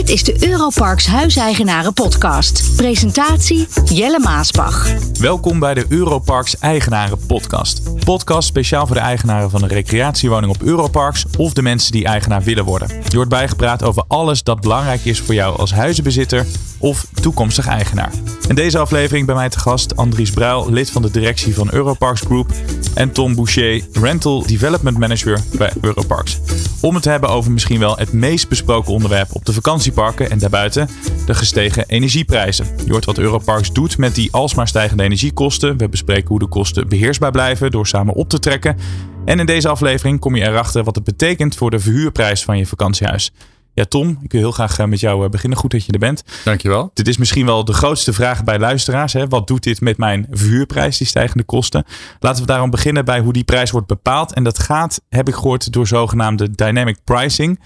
Dit is de Europarks Huiseigenaren Podcast. Presentatie Jelle Maasbach. Welkom bij de Europarks Eigenaren Podcast. Podcast speciaal voor de eigenaren van een recreatiewoning op Europarks of de mensen die eigenaar willen worden. Je wordt bijgepraat over alles dat belangrijk is voor jou als huizenbezitter of toekomstig eigenaar. In deze aflevering bij mij te gast Andries Bruil, lid van de directie van Europarks Group en Tom Boucher, Rental Development Manager bij Europarks. Om het te hebben over misschien wel het meest besproken onderwerp op de vakantieparken en daarbuiten, de gestegen energieprijzen. Je hoort wat Europarks doet met die alsmaar stijgende energiekosten. We bespreken hoe de kosten beheersbaar blijven door samen op te trekken. En in deze aflevering kom je erachter wat het betekent voor de verhuurprijs van je vakantiehuis. Ja, Tom, ik wil heel graag eh, met jou eh, beginnen. Goed dat je er bent. Dankjewel. Dit is misschien wel de grootste vraag bij luisteraars. Hè? Wat doet dit met mijn verhuurprijs, die stijgende kosten? Laten we daarom beginnen bij hoe die prijs wordt bepaald. En dat gaat, heb ik gehoord, door zogenaamde dynamic pricing.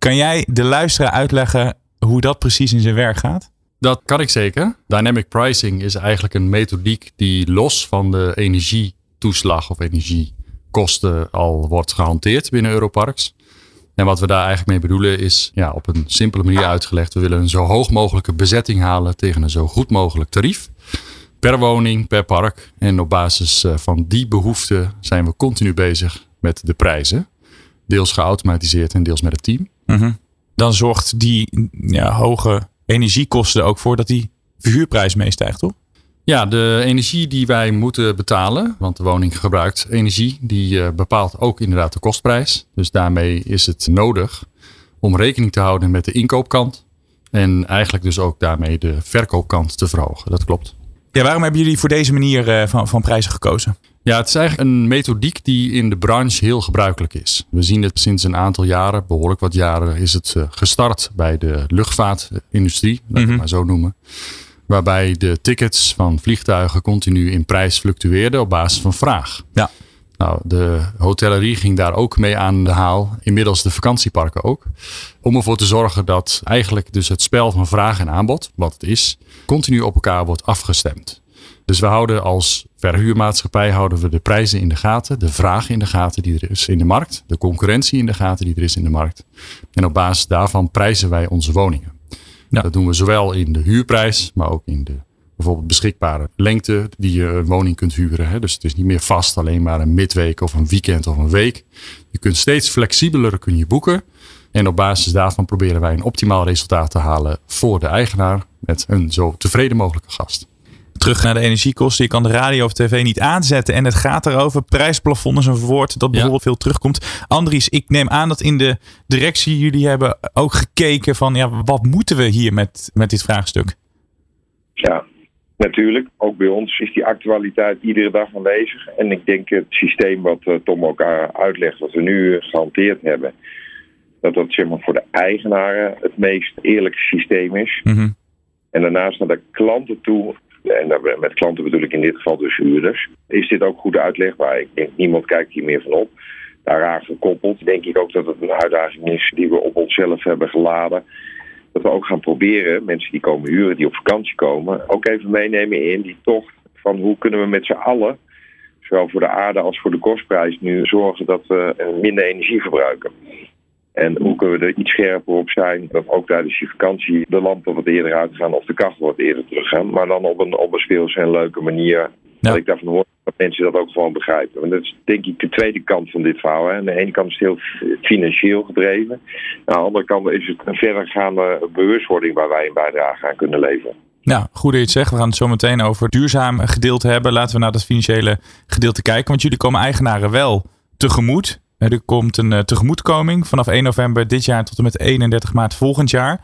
Kan jij de luisteraar uitleggen hoe dat precies in zijn werk gaat? Dat kan ik zeker. Dynamic pricing is eigenlijk een methodiek die los van de energietoeslag of energiekosten al wordt gehanteerd binnen Europarks. En wat we daar eigenlijk mee bedoelen is ja, op een simpele manier uitgelegd. We willen een zo hoog mogelijke bezetting halen tegen een zo goed mogelijk tarief. Per woning, per park. En op basis eh, van die behoeften zijn we continu bezig met de prijzen. Deels geautomatiseerd en deels met het team. Mhm. Dan zorgt die ja, hoge energiekosten er ook voor dat die verhuurprijs meestijgt, toch? Ja, de energie die wij moeten betalen, want de woning gebruikt energie, die eh, bepaalt ook inderdaad de kostprijs. Dus daarmee is het nodig om rekening te houden met de inkoopkant. En eigenlijk dus ook daarmee de verkoopkant te verhogen. Dat klopt. Ja, waarom hebben jullie voor deze manier eh, van, van prijzen gekozen? Ja, het is eigenlijk een methodiek die in de branche heel gebruikelijk is. We zien het sinds een aantal jaren, behoorlijk wat jaren, is het eh, gestart bij de luchtvaartindustrie, laat ik het maar zo noemen waarbij de tickets van vliegtuigen continu in prijs fluctueerden op basis van vraag. Ja. Nou, de hotellerie ging daar ook mee aan de haal. Inmiddels de vakantieparken ook. Om ervoor te zorgen dat eigenlijk dus het spel van vraag en aanbod, wat het is, continu op elkaar wordt afgestemd. Dus we houden als verhuurmaatschappij houden we de prijzen in de gaten, de vraag in de gaten die er is in de markt, de concurrentie in de gaten die er is in de markt. En op basis daarvan prijzen wij onze woningen. Ja. Dat doen we zowel in de huurprijs, maar ook in de bijvoorbeeld beschikbare lengte die je een woning kunt huren. Hè. Dus het is niet meer vast alleen maar een midweek of een weekend of een week. Je kunt steeds flexibeler kun je boeken. En op basis daarvan proberen wij een optimaal resultaat te halen voor de eigenaar met een zo tevreden mogelijke gast. Terug naar de energiekosten. Je kan de radio of tv niet aanzetten. En het gaat erover. Prijsplafond is een woord dat bijvoorbeeld veel terugkomt. Andries, ik neem aan dat in de directie jullie hebben ook gekeken van ja, wat moeten we hier met, met dit vraagstuk? Ja, natuurlijk. Ook bij ons is die actualiteit iedere dag aanwezig. En ik denk het systeem wat eh, Tom ook uitlegt, wat we nu gehanteerd hebben, dat dat zeg maar, voor de eigenaren het meest eerlijke systeem is. Mhm. En daarnaast naar de klanten toe en met klanten bedoel ik in dit geval dus huurders, is dit ook goed uitlegbaar. Ik denk niemand kijkt hier meer van op. Daaraan gekoppeld denk ik ook dat het een uitdaging is die we op onszelf hebben geladen. Dat we ook gaan proberen, mensen die komen huren, die op vakantie komen, ook even meenemen in die tocht van hoe kunnen we met z'n allen, zowel voor de aarde als voor de kostprijs, nu zorgen dat we minder energie verbruiken. En hoe kunnen we er iets scherper op zijn dat ook tijdens je vakantie de lampen wat eerder uitgaan of de kachel wat eerder teruggaan. Maar dan op een, op een speelse en leuke manier. Dat ik daarvan hoor mensen dat ook gewoon begrijpen. En dat is denk ik de tweede kant van dit verhaal. Hè. Aan de ene kant is het heel financieel gedreven. Aan de andere kant is het een verdergaande bewustwording waar wij een bijdrage aan kunnen leveren. Nou, goed dat je het zegt. We gaan het zo meteen over duurzaam gedeelte hebben. Laten we naar dat financiële gedeelte kijken. Want jullie komen eigenaren wel tegemoet. Er komt een uh, tegemoetkoming vanaf 1 november dit jaar tot en met 31 maart volgend jaar.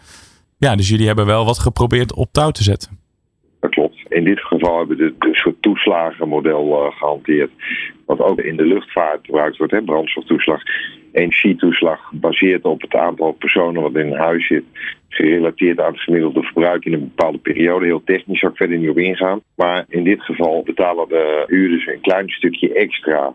Ja, dus jullie hebben wel wat geprobeerd op touw te zetten. In dit geval hebben we een soort toeslagenmodel uh, gehanteerd. Wat ook in de luchtvaart gebruikt wordt, hè, brandstoftoeslag. Energietoeslag gebaseerd op het aantal personen wat in huis zit. Gerelateerd aan het gemiddelde verbruik in een bepaalde periode. Heel technisch, zou ik verder niet op ingaan. Maar in dit geval betalen de huurders een klein stukje extra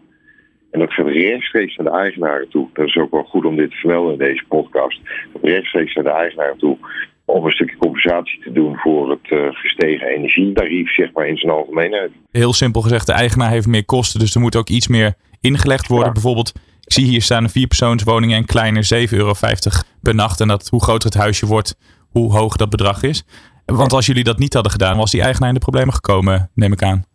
en dat gaat rechtstreeks naar de eigenaren toe. Dat is ook wel goed om dit te vermelden in deze podcast. Dat rechtstreeks naar de eigenaren toe. Om een stukje compensatie te doen voor het uh, gestegen energietarief, zeg maar in zijn algemeenheid. Heel simpel gezegd, de eigenaar heeft meer kosten, dus er moet ook iets meer ingelegd worden. Bijvoorbeeld Ik zie hier staan een vierpersoonswoning en kleiner 7,50 euro per nacht. En dat hoe groter het huisje wordt, hoe hoog dat bedrag is. Want als jullie dat niet hadden gedaan, was die eigenaar in de problemen gekomen, neem ik aan.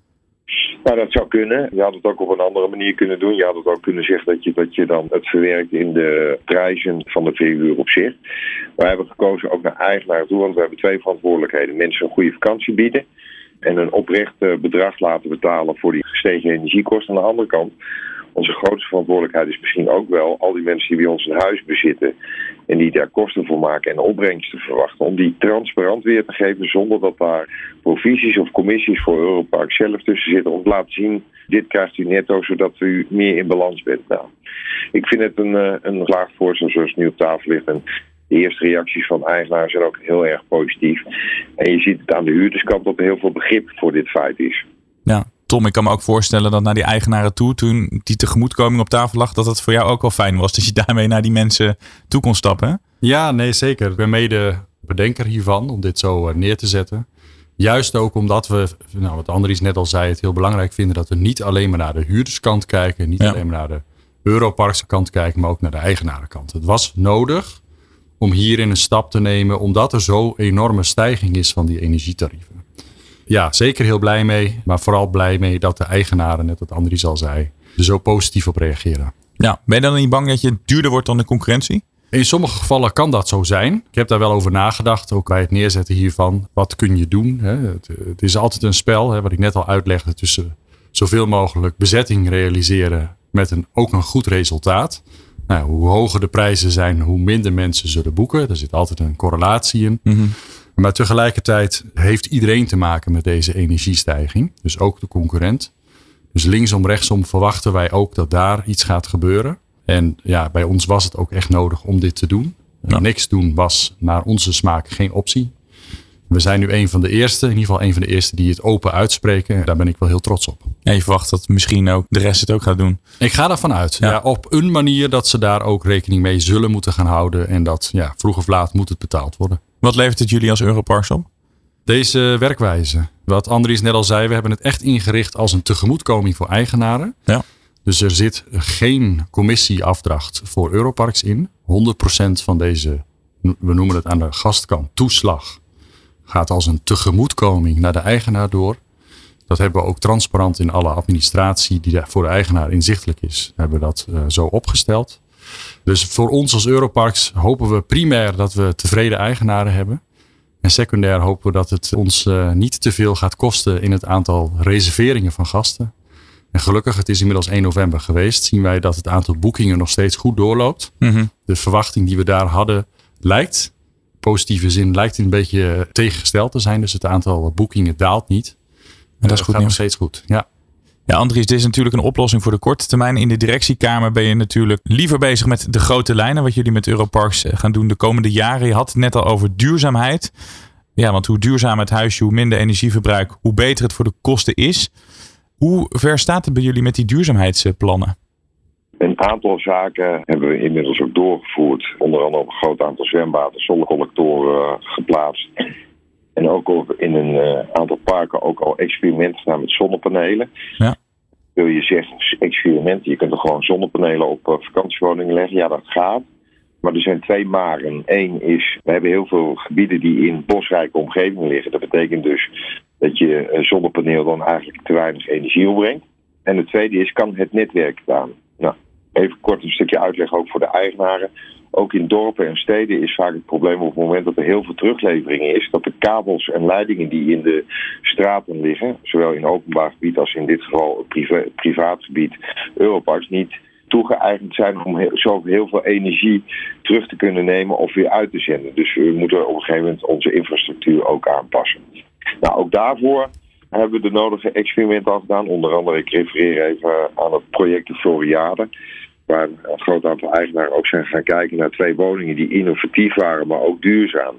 Nou, dat zou kunnen. Je had het ook op een andere manier kunnen doen. Je had het ook kunnen zeggen dat je, dat je dan het verwerkt in de prijzen van de verhuur op zich. Wij hebben gekozen ook naar eigenaar toe, want we hebben twee verantwoordelijkheden. Mensen een goede vakantie bieden en een oprecht bedrag laten betalen voor die gestegen energiekosten. Aan de andere kant onze grootste verantwoordelijkheid is misschien ook wel al die mensen die bij ons een huis bezitten en die daar kosten voor maken en opbrengsten verwachten, om die transparant weer te geven zonder dat daar provisies of commissies voor Europark zelf tussen zitten om te laten zien, dit krijgt u netto zodat u meer in balans bent. Nou, ik vind het een, eh, een laag voorstel zoals het nu op tafel ligt. En de eerste reacties van eigenaren zijn ook heel erg positief. En je ziet het aan de huurderskant dat er heel veel begrip voor dit feit is. Ja, Tom, ik kan me ook voorstellen dat naar die eigenaren toe, toen die tegemoetkoming op tafel lag, dat het voor jou ook wel fijn was. Dat je daarmee naar die mensen toe kon stappen. Ja, nee, zeker. Ik ben mede bedenker hiervan om dit zo eh, neer te zetten. Juist ook omdat we, nou, wat Andries net al zei, het heel belangrijk vinden dat we niet alleen maar naar de huurderskant kijken, niet alleen maar naar de Europarkse kant kijken, maar ook naar de eigenarenkant. Het was nodig om hierin een stap te nemen, omdat er zo enorme stijging is van die energietarieven ja, zeker heel blij mee. Maar vooral blij mee dat de eigenaren, net wat Andries al zei, er zo positief op reageren. Ja, ben je dan niet bang dat je duurder wordt dan de concurrentie? In sommige gevallen kan dat zo zijn. Ik heb daar wel over nagedacht, ook bij het neerzetten hiervan. Wat kun je doen? Het, het is altijd een spel, wat ik net al uitlegde, tussen zoveel mogelijk bezetting realiseren met een, ook een goed resultaat. Nou, hoe hoger de prijzen zijn, hoe minder mensen zullen boeken. Er zit altijd een correlatie in. Mm maar tegelijkertijd heeft iedereen te maken met deze energiestijging. Dus ook de concurrent. Dus linksom, rechtsom verwachten wij ook dat daar iets gaat gebeuren. En ja, bij ons was het ook echt nodig om dit te doen. Niks doen was naar onze smaak geen optie. We zijn nu een van de eerste, in ieder geval een van de eerste die het open uitspreken. Daar ben ik wel heel trots op. En je verwacht dat misschien ook de rest het ook gaat doen? Ik ga ervan uit. Ja. op een manier dat ze daar ook rekening mee zullen moeten gaan houden. En dat ja, vroeg of laat moet het betaald worden. Wat levert het jullie als Europarks op? Deze werkwijze. Wat Andries net al zei, we hebben het echt ingericht als een tegemoetkoming voor eigenaren. Ja. Dus er zit geen commissieafdracht voor Europarks in. 100% van deze, we noemen het aan de gastkant, toeslag gaat als een tegemoetkoming naar de eigenaar door. Dat hebben we ook transparant in alle administratie die voor de eigenaar inzichtelijk is, hebben we dat uh, zo opgesteld. Dus voor ons als Europarks hopen we primair dat we tevreden eigenaren hebben. En secundair hopen we dat het ons uh, niet te veel gaat kosten in het aantal reserveringen van gasten. En gelukkig, het is inmiddels 1 november geweest, zien wij dat het aantal boekingen nog steeds goed doorloopt. Mm -hmm. De verwachting die we daar hadden lijkt positieve zin lijkt een beetje tegengesteld te zijn. Dus het aantal boekingen daalt niet. En dat is goed gaat nog steeds goed. Ja. Ja, Andries, dit is natuurlijk een oplossing voor de korte termijn. In de directiekamer ben je natuurlijk liever bezig met de grote lijnen, wat jullie met Europarks eh, gaan doen de komende jaren. Je had het net al over duurzaamheid. Ja, want hoe duurzamer het huisje, hoe minder energieverbruik, hoe beter het voor de kosten is. Hoe ver staat het bij jullie met die duurzaamheidsplannen? Een aantal zaken hebben we inmiddels ook doorgevoerd. Onder andere op een groot aantal zwembaden zonnecollectoren geplaatst. En ook in een uh, aantal parken ook al experimenten gedaan met zonnepanelen. Ja. Wil je zeggen experimenten, je kunt er gewoon zonnepanelen op uh, vakantiewoningen leggen. Ja, dat gaat. Maar er zijn twee maren. Eén is, we hebben heel veel gebieden die in bosrijke omgevingen liggen. Dat betekent dus dat je een zonnepaneel dan eigenlijk te weinig energie opbrengt. En de tweede is, kan het netwerk staan? Nou, even kort een stukje uitleg ook voor de eigenaren. Ook in dorpen en steden is vaak het probleem op het moment dat er heel veel teruglevering is, dat de kabels en leidingen die in de straten liggen, zowel in openbaar gebied als in dit geval priva privaat gebied, Europarks, niet toegeëigend zijn om zo heel veel energie terug te kunnen nemen of weer uit te zenden. Dus we moeten op een gegeven moment onze infrastructuur ook aanpassen. Nou, ook daarvoor hebben we de nodige experimenten al gedaan. Onder andere, ik refereer even aan het project de Floriade waar een groot aantal eigenaren ook zijn gaan kijken naar twee woningen die innovatief waren, maar ook duurzaam.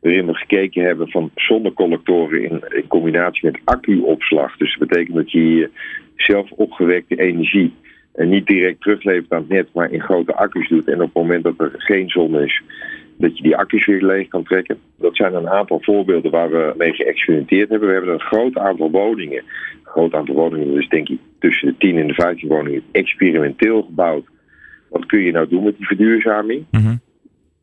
Waarin we gekeken hebben van zonnecollectoren in, in combinatie met accuopslag. Dus dat betekent dat je hier zelf opgewekte energie en niet direct teruglevert aan het net, maar in grote accu's doet. En op het moment dat er geen zon is, dat je die accu's weer leeg kan trekken. Dat zijn een aantal voorbeelden waar we mee geëxperimenteerd hebben. We hebben een groot aantal woningen, een groot aantal woningen, dus denk ik tussen de 10 en de 15 woningen, experimenteel gebouwd Wat kun je nou doen met die verduurzaming? Mhm.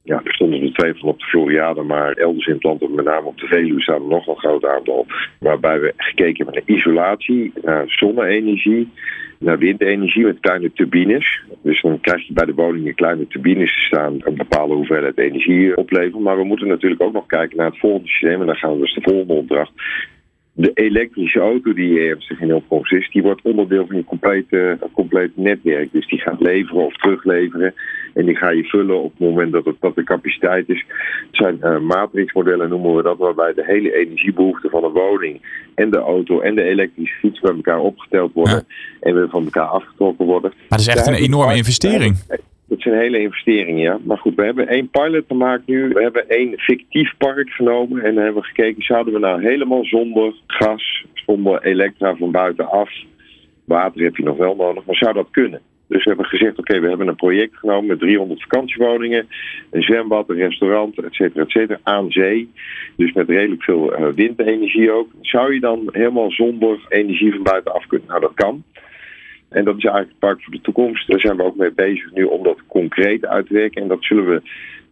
Ja, er stonden er twee van op de Floriade, maar elders in het land, met name op de Veluwe, staan er nog een groot aantal. Waarbij we gekeken hebben naar isolatie, naar zonne-energie, naar windenergie met kleine turbines. Dus dan krijg je bij de woningen kleine turbines te staan, een bepaalde hoeveelheid energie opleveren. Maar we moeten natuurlijk ook nog kijken naar het volgende systeem. En dan gaan we dus de volgende opdracht de elektrische auto die ernstig in opkomst is, die wordt onderdeel van je complete, complete netwerk. Dus die gaat leveren of terugleveren. En die ga je vullen op het moment dat, het, dat de capaciteit is. Het zijn uh, matrixmodellen, noemen we dat, waarbij de hele energiebehoefte van een woning en de auto en de elektrische fiets bij elkaar opgeteld worden. En weer van elkaar afgetrokken worden. Maar dat is echt een enorme investering. Dat zijn hele investeringen, ja. Maar goed, we hebben één pilot gemaakt nu. We hebben één fictief park genomen. En hebben gekeken, zouden we nou helemaal zonder gas, zonder elektra van buitenaf. Water heb je nog wel nodig, maar zou dat kunnen? Dus we hebben gezegd, oké, we hebben een project genomen met 300 vakantiewoningen, een zwembad, een restaurant, et cetera, et cetera, aan zee. Dus met redelijk veel uh, windenergie ook. Zou je dan helemaal zonder energie van buitenaf kunnen? Nou, dat kan. En dat is eigenlijk het park voor de toekomst. Daar zijn we ook mee bezig nu om dat concreet uit te werken. En dat zullen we,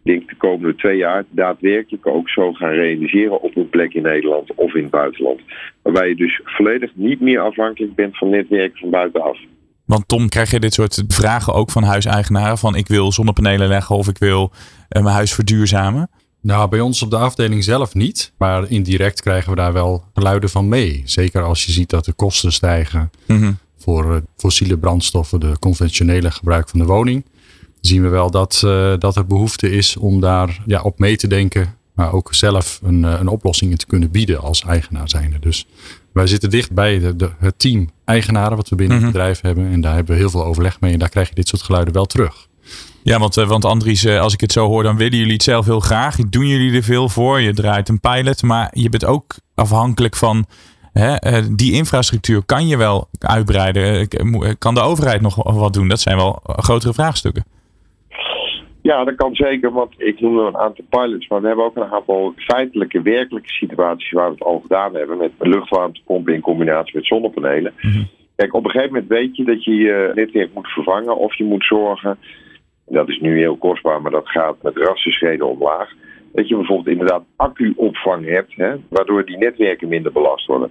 denk ik, de komende twee jaar daadwerkelijk ook zo gaan realiseren op een plek in Nederland of in het buitenland. Waarbij je dus volledig niet meer afhankelijk bent van netwerken van buitenaf. Want Tom, krijg je dit soort vragen ook van huiseigenaren? Van ik wil zonnepanelen leggen of ik wil uh, mijn huis verduurzamen? Nou, bij ons op de afdeling zelf niet. Maar indirect krijgen we daar wel geluiden van mee. Zeker als je ziet dat de kosten stijgen. Mm -hmm voor fossiele brandstoffen, de conventionele gebruik van de woning, zien we wel dat, uh, dat er behoefte is om daar ja, op mee te denken, maar ook zelf een, een oplossing in te kunnen bieden als eigenaar zijnde. Dus wij zitten dicht bij de, de, het team eigenaren wat we binnen het bedrijf hebben. En daar hebben we heel veel overleg mee en daar krijg je dit soort geluiden wel terug. Ja, want, want Andries, als ik het zo hoor, dan willen jullie het zelf heel graag. Doen jullie er veel voor? Je draait een pilot, maar je bent ook afhankelijk van Hè, eh, die infrastructuur kan je wel uitbreiden. Eh, eh, kan de overheid nog wat doen? Dat zijn wel grotere vraagstukken. Ja, dat kan zeker, want ik noem een aantal pilots, maar we hebben ook een aantal feitelijke, werkelijke situaties waar we het al gedaan hebben met luchtwarmtepompen in combinatie met zonnepanelen. Mhm. Kijk, op een gegeven moment weet je dat je je netwerk moet vervangen of je moet zorgen, dat is nu heel kostbaar, maar dat gaat met rassenschreden omlaag, dat je bijvoorbeeld inderdaad accuopvang hebt, hè, waardoor die netwerken minder belast worden.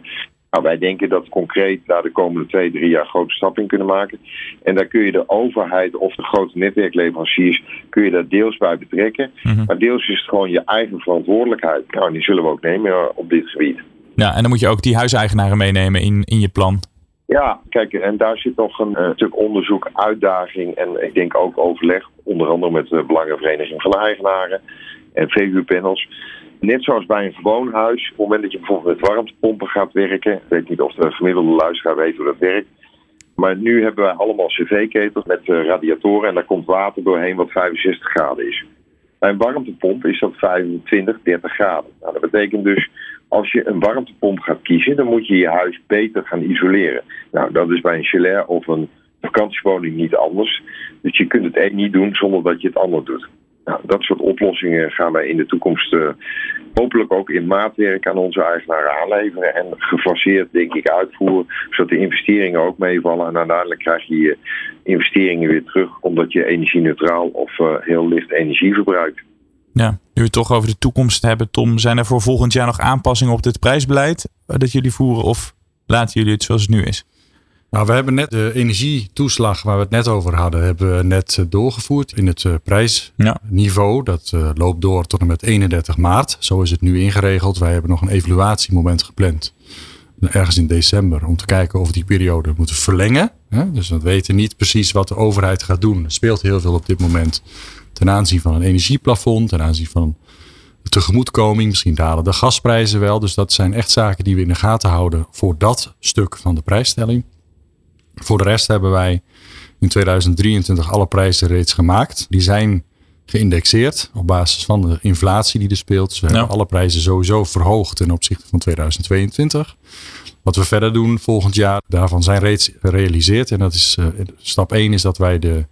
Nou, wij denken dat concreet daar de komende twee, drie jaar grote stap in kunnen maken. En daar kun je de overheid of de grote netwerkleveranciers kun je daar deels bij betrekken. Mhm. Maar deels is het gewoon je eigen verantwoordelijkheid. Nou, die zullen we ook nemen eh, op dit gebied. Ja, en dan moet je ook die huiseigenaren meenemen in, in je plan. Ja, kijk, en daar zit nog een uh, stuk onderzoek, uitdaging en ik denk ook overleg, onder andere met de Belangenvereniging van de Eigenaren en VU-panels. Net zoals bij een gewoon huis, op het moment dat je bijvoorbeeld met warmtepompen gaat werken, ik weet niet of de gemiddelde luisteraar weet hoe dat werkt. Maar nu hebben wij allemaal cv-ketels met uh, radiatoren en daar komt water doorheen wat 65 graden is. Bij een warmtepomp is dat 25, 30 graden. Nou, dat betekent dus, als je een warmtepomp gaat kiezen, dan moet je je huis beter gaan isoleren. Nou, dat is bij een chalet of een vakantiewoning niet anders. Dus je kunt het een niet doen zonder dat je het ander doet. Nou, dat soort oplossingen gaan wij in de toekomst uh, hopelijk ook in maatwerk aan onze eigenaren aanleveren en gefaseerd denk ik uitvoeren, zodat de investeringen ook meevallen en uiteindelijk krijg je je investeringen weer terug omdat je energie-neutraal of uh, heel licht energie verbruikt. Ja, nu we het toch over de toekomst hebben, Tom, zijn er voor volgend jaar nog aanpassingen op dit prijsbeleid eh, dat jullie voeren of laten jullie het zoals het nu is? Nou, we hebben net de energietoeslag waar we het net over hadden, hebben we net eh, doorgevoerd in het eh, prijsniveau. Dat uh, loopt door tot en met 31 maart. Zo is het nu ingeregeld. Wij hebben nog een evaluatiemoment gepland. Ergens in december om te kijken of we die periode moeten verlengen. Dus we weten niet precies wat de overheid gaat doen. Er speelt heel veel op dit moment ten aanzien van een energieplafond, ten aanzien van tegemoetkoming. Misschien dalen de gasprijzen wel. Dus dat zijn echt zaken die we in de gaten houden voor dat stuk van de prijsstelling. Voor de rest hebben wij in 2023 alle prijzen reeds gemaakt. Die zijn geïndexeerd op basis van de inflatie die er speelt. Dus we hebben alle prijzen sowieso verhoogd ten opzichte van 2022. Wat we verder doen volgend jaar, daarvan zijn reeds gerealiseerd. En dat is uh, stap 1 is dat wij de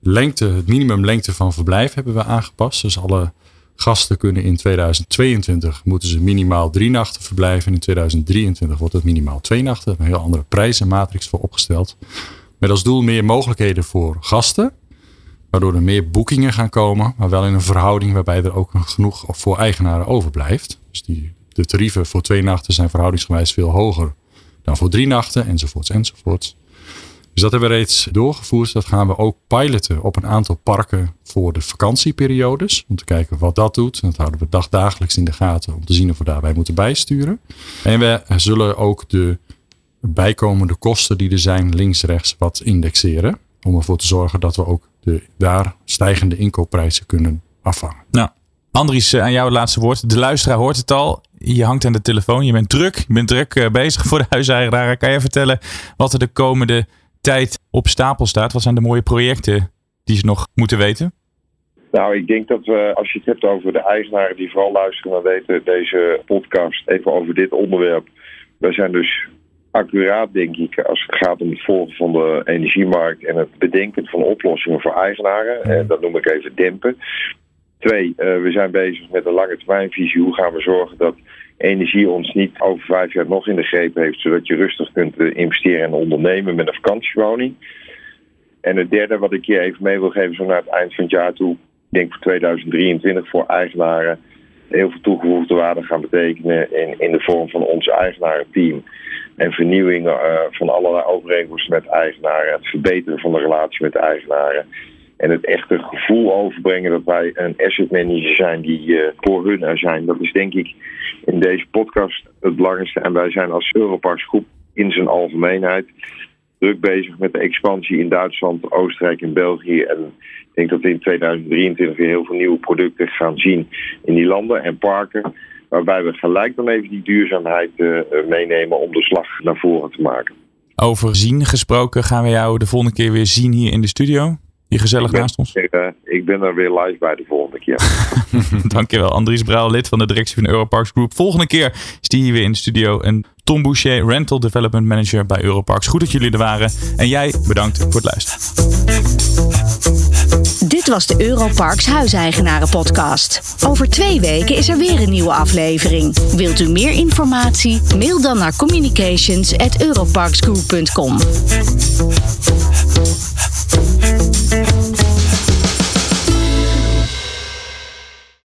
lengte, het minimumlengte van verblijf hebben we aangepast. Dus alle gasten kunnen in 2022 moeten ze minimaal drie nachten verblijven. En in 2023 wordt het minimaal twee nachten. Een heel andere prijzenmatrix voor opgesteld. Met als doel meer mogelijkheden voor gasten. Waardoor er meer boekingen gaan komen, maar wel in een verhouding waarbij er ook genoeg voor eigenaren overblijft. Dus die, de tarieven voor twee nachten zijn verhoudingsgewijs veel hoger dan voor drie nachten, enzovoorts, enzovoorts. Dus dat hebben we reeds doorgevoerd. Dat gaan we ook piloten op een aantal parken voor de vakantieperiodes. Om te kijken wat dat doet. Dat houden we dagdagelijks in de gaten om te zien of we daarbij moeten bijsturen. En we zullen ook de bijkomende kosten die er zijn links-rechts wat indexeren. Om ervoor te zorgen dat we ook de daar stijgende inkoopprijzen kunnen afvangen. Nou, Andries, aan jou het laatste woord. De luisteraar hoort het al. Je hangt aan de telefoon. Je bent druk. Je bent druk eh, bezig voor de huiseigenaren. Kan je vertellen wat er de komende op stapel staat? Wat zijn de mooie projecten die ze nog moeten weten? Nou, ik denk dat we, als je het hebt over de eigenaren die vooral luisteren naar weten, deze podcast even over dit onderwerp. We zijn dus accuraat, denk ik, als het gaat om het volgen van de energiemarkt en het bedenken van oplossingen voor eigenaren. En dat noem ik even dempen. Twee, uh, we zijn bezig met een lange termijnvisie. Hoe gaan we zorgen dat energie ons niet over vijf jaar nog in de greep heeft, zodat je rustig kunt eh, investeren en ondernemen met een vakantiewoning. En het derde wat ik je even mee wil geven, zo naar het eind van het jaar toe, ik denk voor 2023 voor eigenaren heel veel toegevoegde waarde gaan betekenen in, in de vorm van ons eigenarenteam. En vernieuwing uh, van allerlei overeenkomsten met eigenaren, het verbeteren van de relatie met de eigenaren. En het echte gevoel overbrengen dat wij een asset manager zijn die uh, voor hun er zijn. Dat is denk ik in deze podcast het belangrijkste. En wij zijn als Europarks groep in zijn algemeenheid druk bezig met de expansie in Duitsland, Oostenrijk en België. En ik denk dat we in 2023 weer heel veel nieuwe producten gaan zien in die landen en parken. Waarbij we gelijk dan even die duurzaamheid uh, meenemen om de slag naar voren te maken. Over zien gesproken, gaan we jou de volgende keer weer zien hier in de studio? Je gezellig naast ons? Ik, uh, ik ben er weer live bij de volgende keer. Dankjewel. Andries Brouw, lid van de directie van Europarks Group. Volgende keer is die hier weer in de studio. En Tom Boucher, Rental Development Manager bij Europarks. Goed dat jullie er waren. En jij bedankt voor het luisteren. Dit was de Europarks Huiseigenaren Podcast. Over twee weken is er weer een nieuwe aflevering. Wilt u meer informatie? Mail dan naar communications@europarksgroup.com.